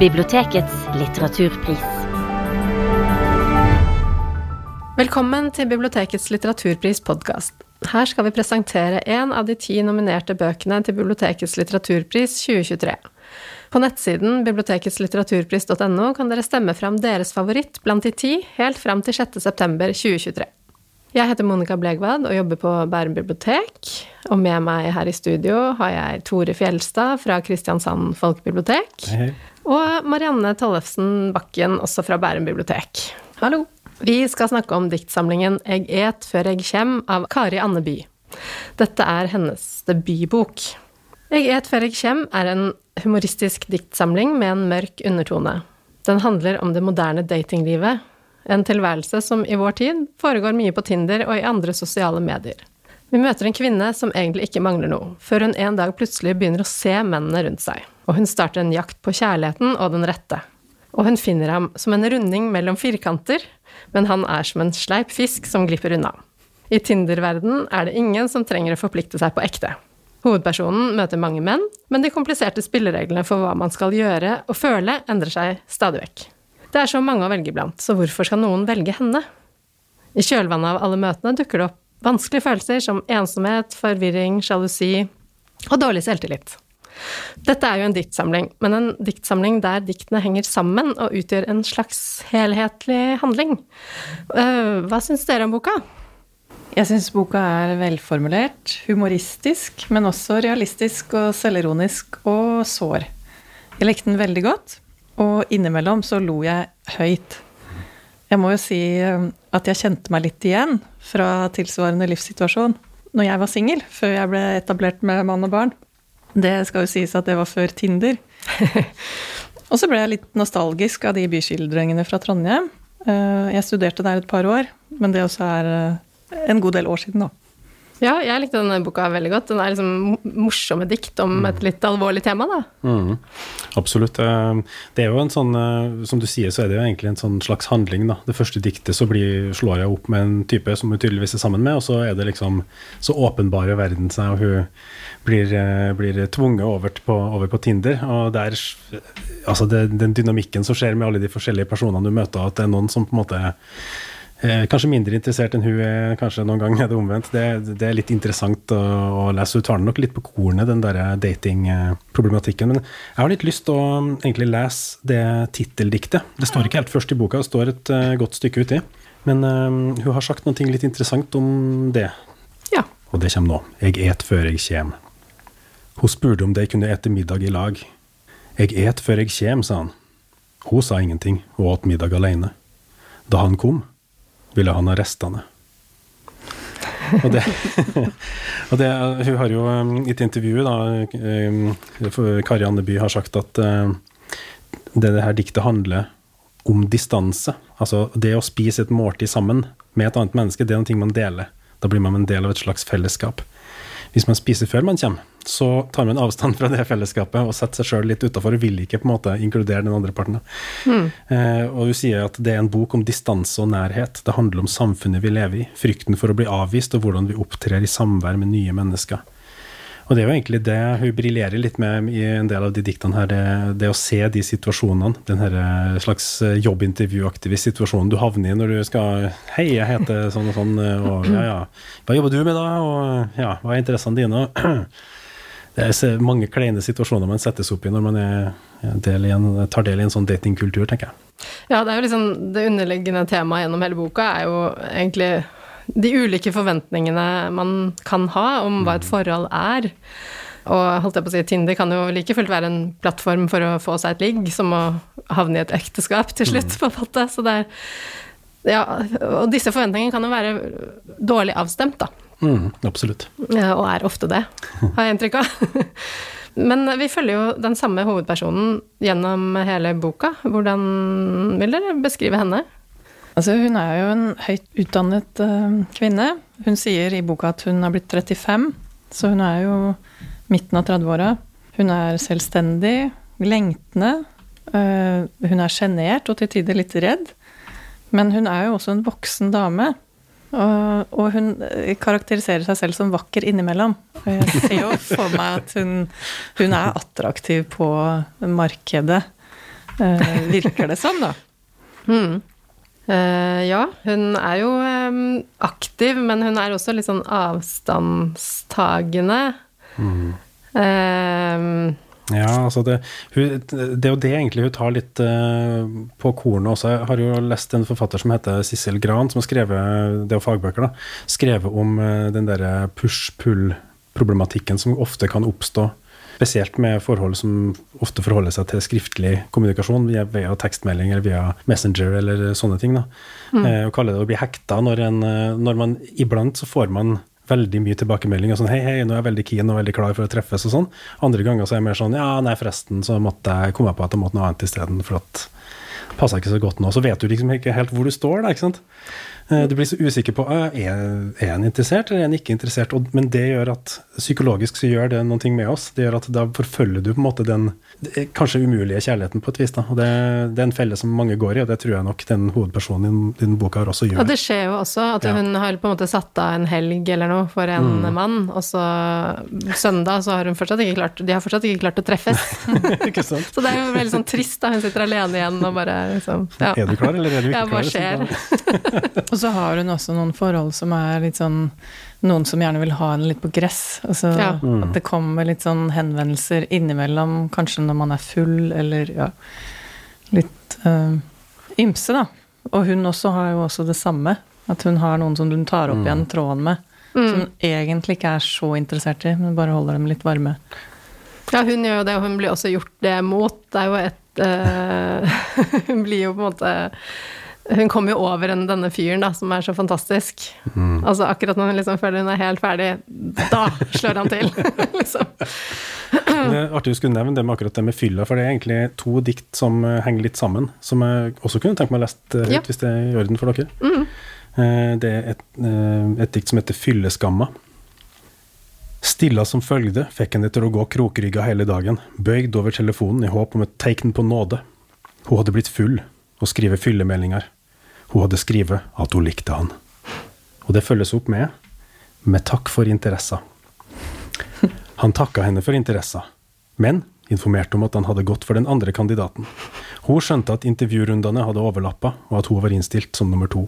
Bibliotekets litteraturpris. Velkommen til Bibliotekets litteraturpris podkast. Her skal vi presentere en av de ti nominerte bøkene til Bibliotekets litteraturpris 2023. På nettsiden biblioteketslitteraturpris.no kan dere stemme fram deres favoritt blant de ti helt fram til 6. september 2023. Jeg heter Monica Blegvad og jobber på Bærum bibliotek. Og med meg her i studio har jeg Tore Fjelstad fra Kristiansand folkebibliotek. Hei, hei. Og Marianne Tollefsen Bakken, også fra Bærum bibliotek. Hallo. Vi skal snakke om diktsamlingen 'Eg et før eg kjem' av Kari Andeby. Dette er hennes debutbok. 'Eg et før eg kjem' er en humoristisk diktsamling med en mørk undertone. Den handler om det moderne datinglivet, en tilværelse som i vår tid foregår mye på Tinder og i andre sosiale medier. Vi møter en kvinne som egentlig ikke mangler noe, før hun en dag plutselig begynner å se mennene rundt seg, og hun starter en jakt på kjærligheten og den rette. Og hun finner ham som en runding mellom firkanter, men han er som en sleip fisk som glipper unna. I Tinder-verden er det ingen som trenger å forplikte seg på ekte. Hovedpersonen møter mange menn, men de kompliserte spillereglene for hva man skal gjøre og føle, endrer seg stadig vekk. Det er så mange å velge blant, så hvorfor skal noen velge henne? I kjølvannet av alle møtene dukker det opp vanskelige følelser som ensomhet, forvirring, sjalusi og dårlig selvtillit. Dette er jo en diktsamling, men en diktsamling der diktene henger sammen og utgjør en slags helhetlig handling. Eh, Hva syns dere om boka? Jeg syns boka er velformulert, humoristisk, men også realistisk og selvironisk og sår. Jeg likte den veldig godt, og innimellom så lo jeg høyt. Jeg må jo si eh, at jeg kjente meg litt igjen fra tilsvarende livssituasjon når jeg var singel, før jeg ble etablert med mann og barn. Det skal jo sies at det var før Tinder. og så ble jeg litt nostalgisk av de byskildringene fra Trondheim. Eh, Jeg studerte der et par år, men det også er eh, en god del år siden nå. Ja, jeg likte denne boka veldig godt. Den er liksom morsomme dikt om et litt alvorlig tema, da. Mm. Absolutt. Eh, Det er jo en sånn, eh, som du sier, så er det jo egentlig en sånn slags handling, da. Det første diktet så blir, slår jeg opp med en type som hun tydeligvis er sammen med, og så er det liksom Så åpenbarer verden seg, og hun blir, eh, blir tvunget over på, over på Tinder. Og der Altså, det, den dynamikken som skjer med alle de forskjellige personene du møter, at det er noen som på en måte Eh, kanskje mindre interessert enn hun er, kanskje noen gang er det omvendt. Det, det er litt interessant å, å lese. Hun tar nok litt på kornet, den der datingproblematikken. Men jeg har litt lyst til å um, egentlig lese det titteldiktet. Det står ikke helt først i boka, det står et uh, godt stykke uti. Men uh, hun har sagt noe litt interessant om det. Ja. Og det kommer nå. Jeg et før jeg kjem. Hun spurte om de kunne ete middag i lag. Jeg et før jeg kjem, sa han. Hun sa ingenting, og åt middag alene. Da han kom, ville han ha restene. Og det, og det Hun har jo um, i et intervju, da, um, Kari Andeby har sagt at uh, det, det her diktet handler om distanse. Altså det å spise et måltid sammen med et annet menneske, det er noe man deler. Da blir man en del av et slags fellesskap. Hvis man spiser før man kommer, så tar man avstand fra det fellesskapet og setter seg sjøl litt utafor og vil ikke på en måte inkludere den andre parten. Eh, og du sier at det er en bok om distanse og nærhet. Det handler om samfunnet vi lever i, frykten for å bli avvist, og hvordan vi opptrer i samvær med nye mennesker. Og det er jo egentlig det hun briljerer litt med i en del av de diktene her, det, det å se de situasjonene, den her eh, slags jobbintervjuaktige situasjonen du havner i når du skal Hei, jeg heter sånn og sånn, og ja, ja, hva jobber du med da, og ja, hva er interessene dine? Det er mange kleine situasjoner man settes opp i når man del en, tar del i en sånn datingkultur, tenker jeg. Ja, det er jo liksom det underliggende temaet gjennom hele boka er jo egentlig de ulike forventningene man kan ha om hva et forhold er. Og holdt jeg på å si, Tinder kan jo like fullt være en plattform for å få seg et ligg, som å havne i et ekteskap til slutt, på en måte. Så det er ja, og disse forventningene kan jo være dårlig avstemt, da. Mm, absolutt. Ja, og er ofte det, har jeg inntrykk av. Men vi følger jo den samme hovedpersonen gjennom hele boka. Hvordan vil dere beskrive henne? Altså, hun er jo en høyt utdannet uh, kvinne. Hun sier i boka at hun har blitt 35, så hun er jo midten av 30-åra. Hun er selvstendig, lengtende. Uh, hun er sjenert og til tider litt redd. Men hun er jo også en voksen dame. Og, og hun eh, karakteriserer seg selv som vakker innimellom. Jeg ser jo for meg at hun, hun er attraktiv på markedet. Uh, virker det som, da. Mm. Eh, ja, hun er jo aktiv, men hun er også litt sånn avstandstagende. Eh, Ja, altså det, hun, det er jo det egentlig hun tar litt eh, på kornet også. Jeg har jo lest en forfatter som heter Sissel Gran, som har skrevet det er fagbøker da, skrevet om eh, den derre push-pull-problematikken som ofte kan oppstå. Spesielt med forhold som ofte forholder seg til skriftlig kommunikasjon via, via tekstmelding eller via Messenger eller sånne ting. da. Eh, og kaller det å bli hekta når, en, eh, når man iblant så får man veldig mye tilbakemelding. og sånn, hei, hei, nå er jeg veldig keen og veldig klar for å treffes og sånn. Andre ganger så er jeg mer sånn, ja, nei, forresten, så måtte jeg komme på at jeg måtte noe annet isteden, for at det passer ikke så godt nå. Så vet du liksom ikke helt hvor du står, da, ikke sant. Eh, Du blir så usikker på er, er han interessert eller er en ikke interessert. Og, men det gjør at psykologisk så gjør det noe med oss. Det gjør at da forfølger du på en måte den kanskje umulige kjærligheten på et vis. da, og Det, det er en felle som mange går i, og det tror jeg nok den hovedpersonen i den- boka her også gjør. og det skjer jo også at Ja. hun har på en måte satt av en helg eller noe for en Mm. mann, og så søndag så har hun fortsatt ikke klart De har fortsatt ikke klart å treffes. Så det er jo veldig sånn trist da hun sitter alene igjen og bare liksom ja. Er du klar, eller er du ikke Ja, hva klar? skjer? Og så har hun også noen forhold som er litt sånn Noen som gjerne vil ha henne litt på gress. Altså, Ja. Mm. At det kommer litt sånn henvendelser innimellom, kanskje når man er full, eller ja Litt øh, ymse, da. Og hun også har jo også det samme. At hun har noen som hun tar opp Mm. igjen tråden med. Som hun egentlig ikke er så interessert i, men bare holder dem litt varme. Ja, hun gjør jo det, og hun blir også gjort det mot. Det er jo et øh, Hun blir jo på en måte Hun kommer jo over en, denne fyren da, som er så fantastisk. Mm. Altså Akkurat når hun liksom føler hun er helt ferdig, da slår han til, liksom. Det er artig du skulle nevne det med akkurat det med fylla, for det er egentlig to dikt som eh, henger litt sammen, som jeg også kunne tenkt meg å lese eh, høyt, Ja. hvis det er i orden for dere. Mm. Eh, Det er et, eh, et dikt som heter Fylleskamma. Stilla som følgde, fikk henne til å gå krokrygga hele dagen, bøygd over telefonen i håp om et tegn på nåde. Hun hadde blitt full og skrive fyllemeldinger. Hun hadde skrevet at hun likte han. Og det følges opp med med takk for interessa. Han takka henne for interessa, men informerte om at han hadde gått for den andre kandidaten. Hun skjønte at intervjurundene hadde overlappa, og at hun var innstilt som nummer to.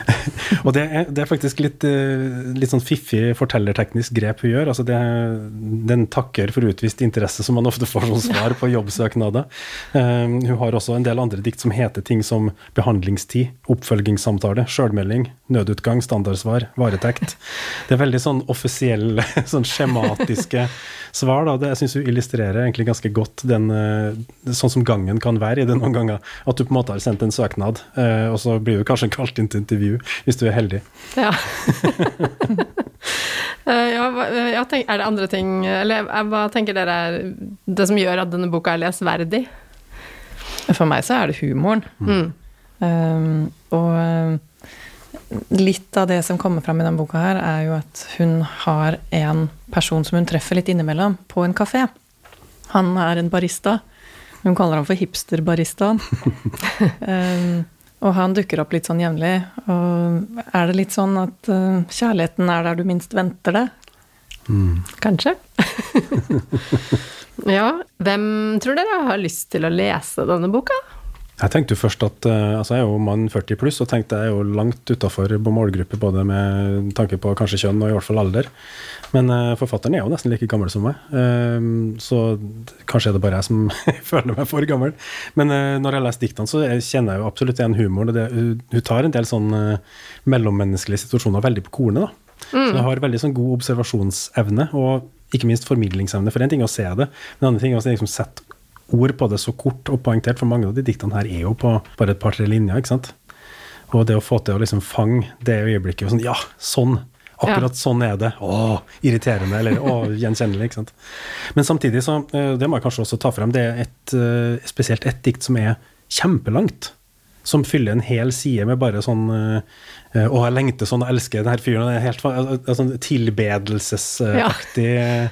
og det er, det er faktisk litt, eh, litt sånn fiffig fortellerteknisk grep hun gjør. Altså det, den takker for utvist interesse som man ofte får som svar på jobbsøknader. Um, hun har også en del andre dikt som heter ting som behandlingstid, oppfølgingssamtale, sjølmelding, nødutgang, standardsvar, varetekt. Det er veldig sånn offisielle, sånn skjematiske svar. Da. Det jeg syns hun illustrerer egentlig ganske godt den, eh, sånn som gangen kan være i det noen ganger. At du på en måte har sendt en søknad, uh, og så blir du kanskje kalt inn til intervju, hvis du er heldig. Ja. Eh, ja, hva- ja, er det andre ting Eller eh, hva tenker dere er det som gjør at denne boka er lesverdig? For meg så er det humoren. Mm. Um, og litt av det som kommer fram i denne boka her, er jo at hun har en person som hun treffer litt innimellom, på en kafé. Han er en barista. Hun kaller ham for hipsterbaristaen. um, og han dukker opp litt sånn jevnlig. Og er det litt sånn at uh, kjærligheten er der du minst venter det? Kanskje. ja. Hvem tror dere har lyst til å lese denne boka? Jeg tenkte jo først at eh, altså jeg er jo mann 40 pluss, og tenkte jeg er jo langt utafor målgruppe, både med tanke på kanskje kjønn og i hvert fall alder. Men eh, forfatteren er jo nesten like gammel som meg, eh, så kanskje er det bare jeg som føler meg for gammel. Men når jeg leser diktene, så kjenner jeg jo absolutt igjen humoren. Det, hun, tar en del sånn mellommenneskelige situasjoner veldig på kornet. da. Så jeg har veldig sånn god observasjonsevne, og ikke minst formidlingsevne. For en ting er å se det, men en annen ting er å liksom sette ord på det så kort og poengtert, for mange av de diktene her er jo på bare et par-tre linjer. ikke sant? Og det å få til å liksom fange det øyeblikket sånn, Ja, sånn! Akkurat sånn er det. Å, irriterende, eller å, gjenkjennelig. ikke sant? Men samtidig, så, eh, det må jeg kanskje også ta frem, det er et, eh, spesielt ett dikt som er kjempelangt. Som fyller en hel side med bare sånn eh, Å, jeg lengter sånn og elsker denne fyren. Det er helt sånn tilbedelsesaktig eh,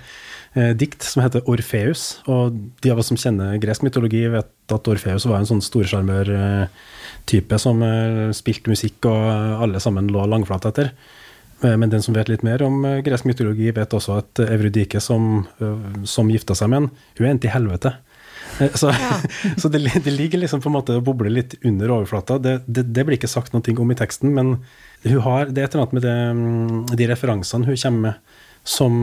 dikt som heter Orfeus. Og de av oss som kjenner gresk mytologi, vet at Orfeus var en sånn storsjarmør-type som eh, spilte musikk, og alle sammen lå langflat etter. Eh, Men den som vet litt mer om eh, gresk mytologi, vet også at Eurydike, som, eh, som gifta seg med en, hun endte i helvete. Så, Så, så det, det ligger liksom på en måte og bobler litt under overflata. Det, det, det blir ikke sagt noe om i teksten, men har, det er et eller annet med mm, de referansene hun kommer med, som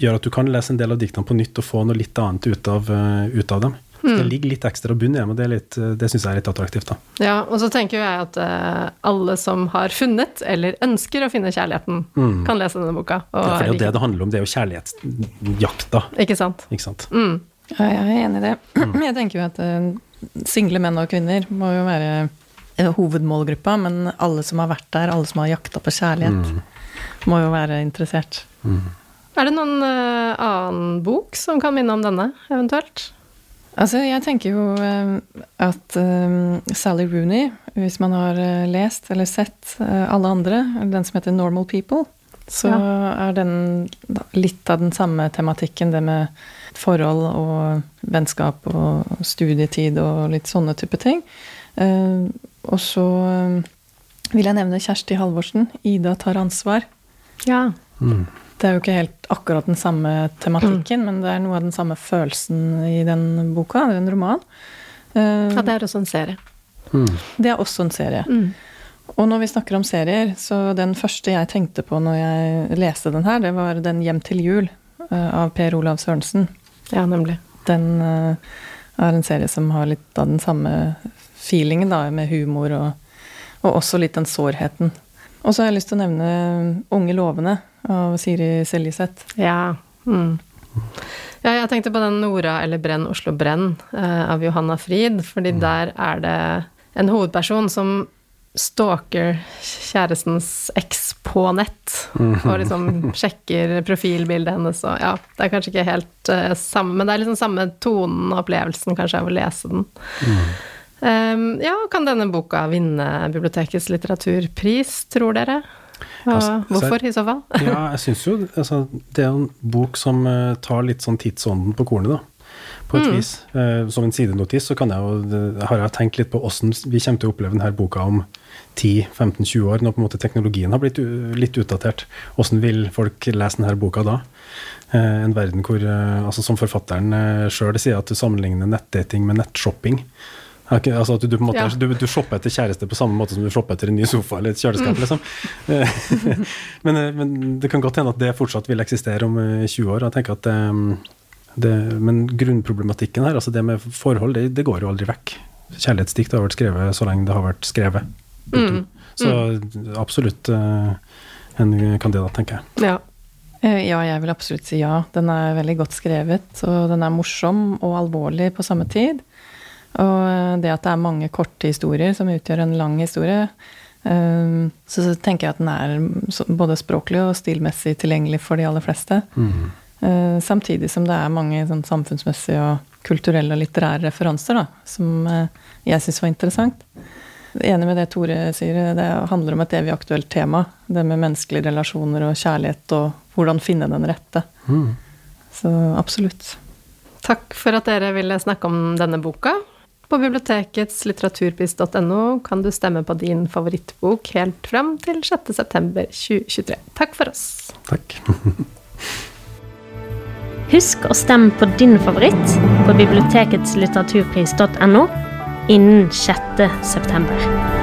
gjør at du kan lese en del av diktene på nytt og få noe litt annet ut av, eh, ut av dem. Så det ligger litt ekstra bunn i dem, og det, er litt, eh, det syns jeg er litt attraktivt. da. Ja, og så tenker jo jeg at uh, alle som har funnet, eller ønsker å finne kjærligheten, kan lese denne boka. Og Ja, for det er jo det det handler om, det er jo kjærlighetsjakta. Ikke sant? Ikke sant? Ja, jeg er enig i det. Jeg tenker jo at uh, single menn og kvinner må jo være hovedmålgruppa, men alle som har vært der, alle som har jakta på kjærlighet, må jo være interessert. Er det noen uh, annen bok som kan minne om denne, eventuelt? Altså, jeg tenker jo uh, at uh, Sally Rooney, hvis man har lest eller sett alle andre, den som heter Normal People, så er den da litt av den samme tematikken, det med forhold og vennskap og studietid og litt sånne type ting. Eh, og så vil jeg nevne Kjersti Halvorsen, 'Ida tar ansvar'. Ja. Det er jo ikke helt akkurat den samme tematikken, men det er noe av den samme følelsen i den boka. En roman. Eh, ja, det er også en serie. det er også en serie. Og når vi snakker om serier, så den første jeg tenkte på når jeg leste den her, det var den 'Hjem til jul' eh, av Per Olav Sørensen. Ja, nemlig. Den eh, er en serie som har litt av den samme feelingen, da, med humor og, og også litt den sårheten. Og så har jeg lyst til å nevne 'Unge lovende' av Siri Seljeseth. Ja. Mm. Ja, jeg tenkte på den Nora eller Brenn Oslo Brenn eh, av Johanna Frid, fordi der er det en hovedperson som stalker kjærestens eks på nett, og liksom sjekker profilbildet hennes og Ja, det er kanskje ikke helt eh, samme, men det er liksom samme tonen og opplevelsen kanskje av å lese den. Um, ja, kan denne boka vinne bibliotekets litteraturpris, tror dere? Og Altså, hvorfor, i så fall? Ja, jeg syns jo altså, Det er en bok som eh, tar litt sånn tidsånden på kornet, da. På et vis. Uh, som en sidenotis så kan jeg jo, har jeg tenkt litt på åssen vi kommer til å oppleve denne boka om 10-15-20 år, når på en måte teknologien har blitt litt utdatert. Åssen vil folk lese denne boka da? Uh, en verden hvor, uh, altså som forfatteren uh, sjøl sier, at du sammenligner nettdating med nettshopping. Ikke- Altså at du, på en måte, Ja. du, du shopper etter kjæreste på samme måte som du shopper etter en ny sofa eller et kjøleskap, liksom. Eh, men, eh, men det kan godt hende at det fortsatt vil eksistere om eh, 20 år. Jeg tenker at det, det, Men grunnproblematikken her, altså det med forhold, det, det går jo aldri vekk. Kjærlighetsdikt har vært skrevet så lenge det har vært skrevet. Mm. Så absolutt eh, en kandidat, tenker jeg. Ja. Eh, Ja, jeg vil absolutt si ja. Den er veldig godt skrevet, og den er morsom og alvorlig på samme tid. Og eh, det at det er mange korte historier som utgjør en lang historie, eh, så tenker jeg at den er både språklig og stilmessig tilgjengelig for de aller fleste. Mm. Samtidig som det er mange sånn samfunnsmessige og kulturelle og litterære referanser da, som eh, jeg syns var interessant. Enig med det Tore sier, det handler om et evig aktuelt tema. Det med menneskelige relasjoner og kjærlighet og hvordan finne den rette. Så absolutt. Takk for at dere ville snakke om denne boka. På bibliotekets litteraturpris.no kan du stemme på din favorittbok helt fram til 6.9.2023. Takk for oss. Takk. Husk å stemme på din favoritt på bibliotekets litteraturpris.no innen 6. september.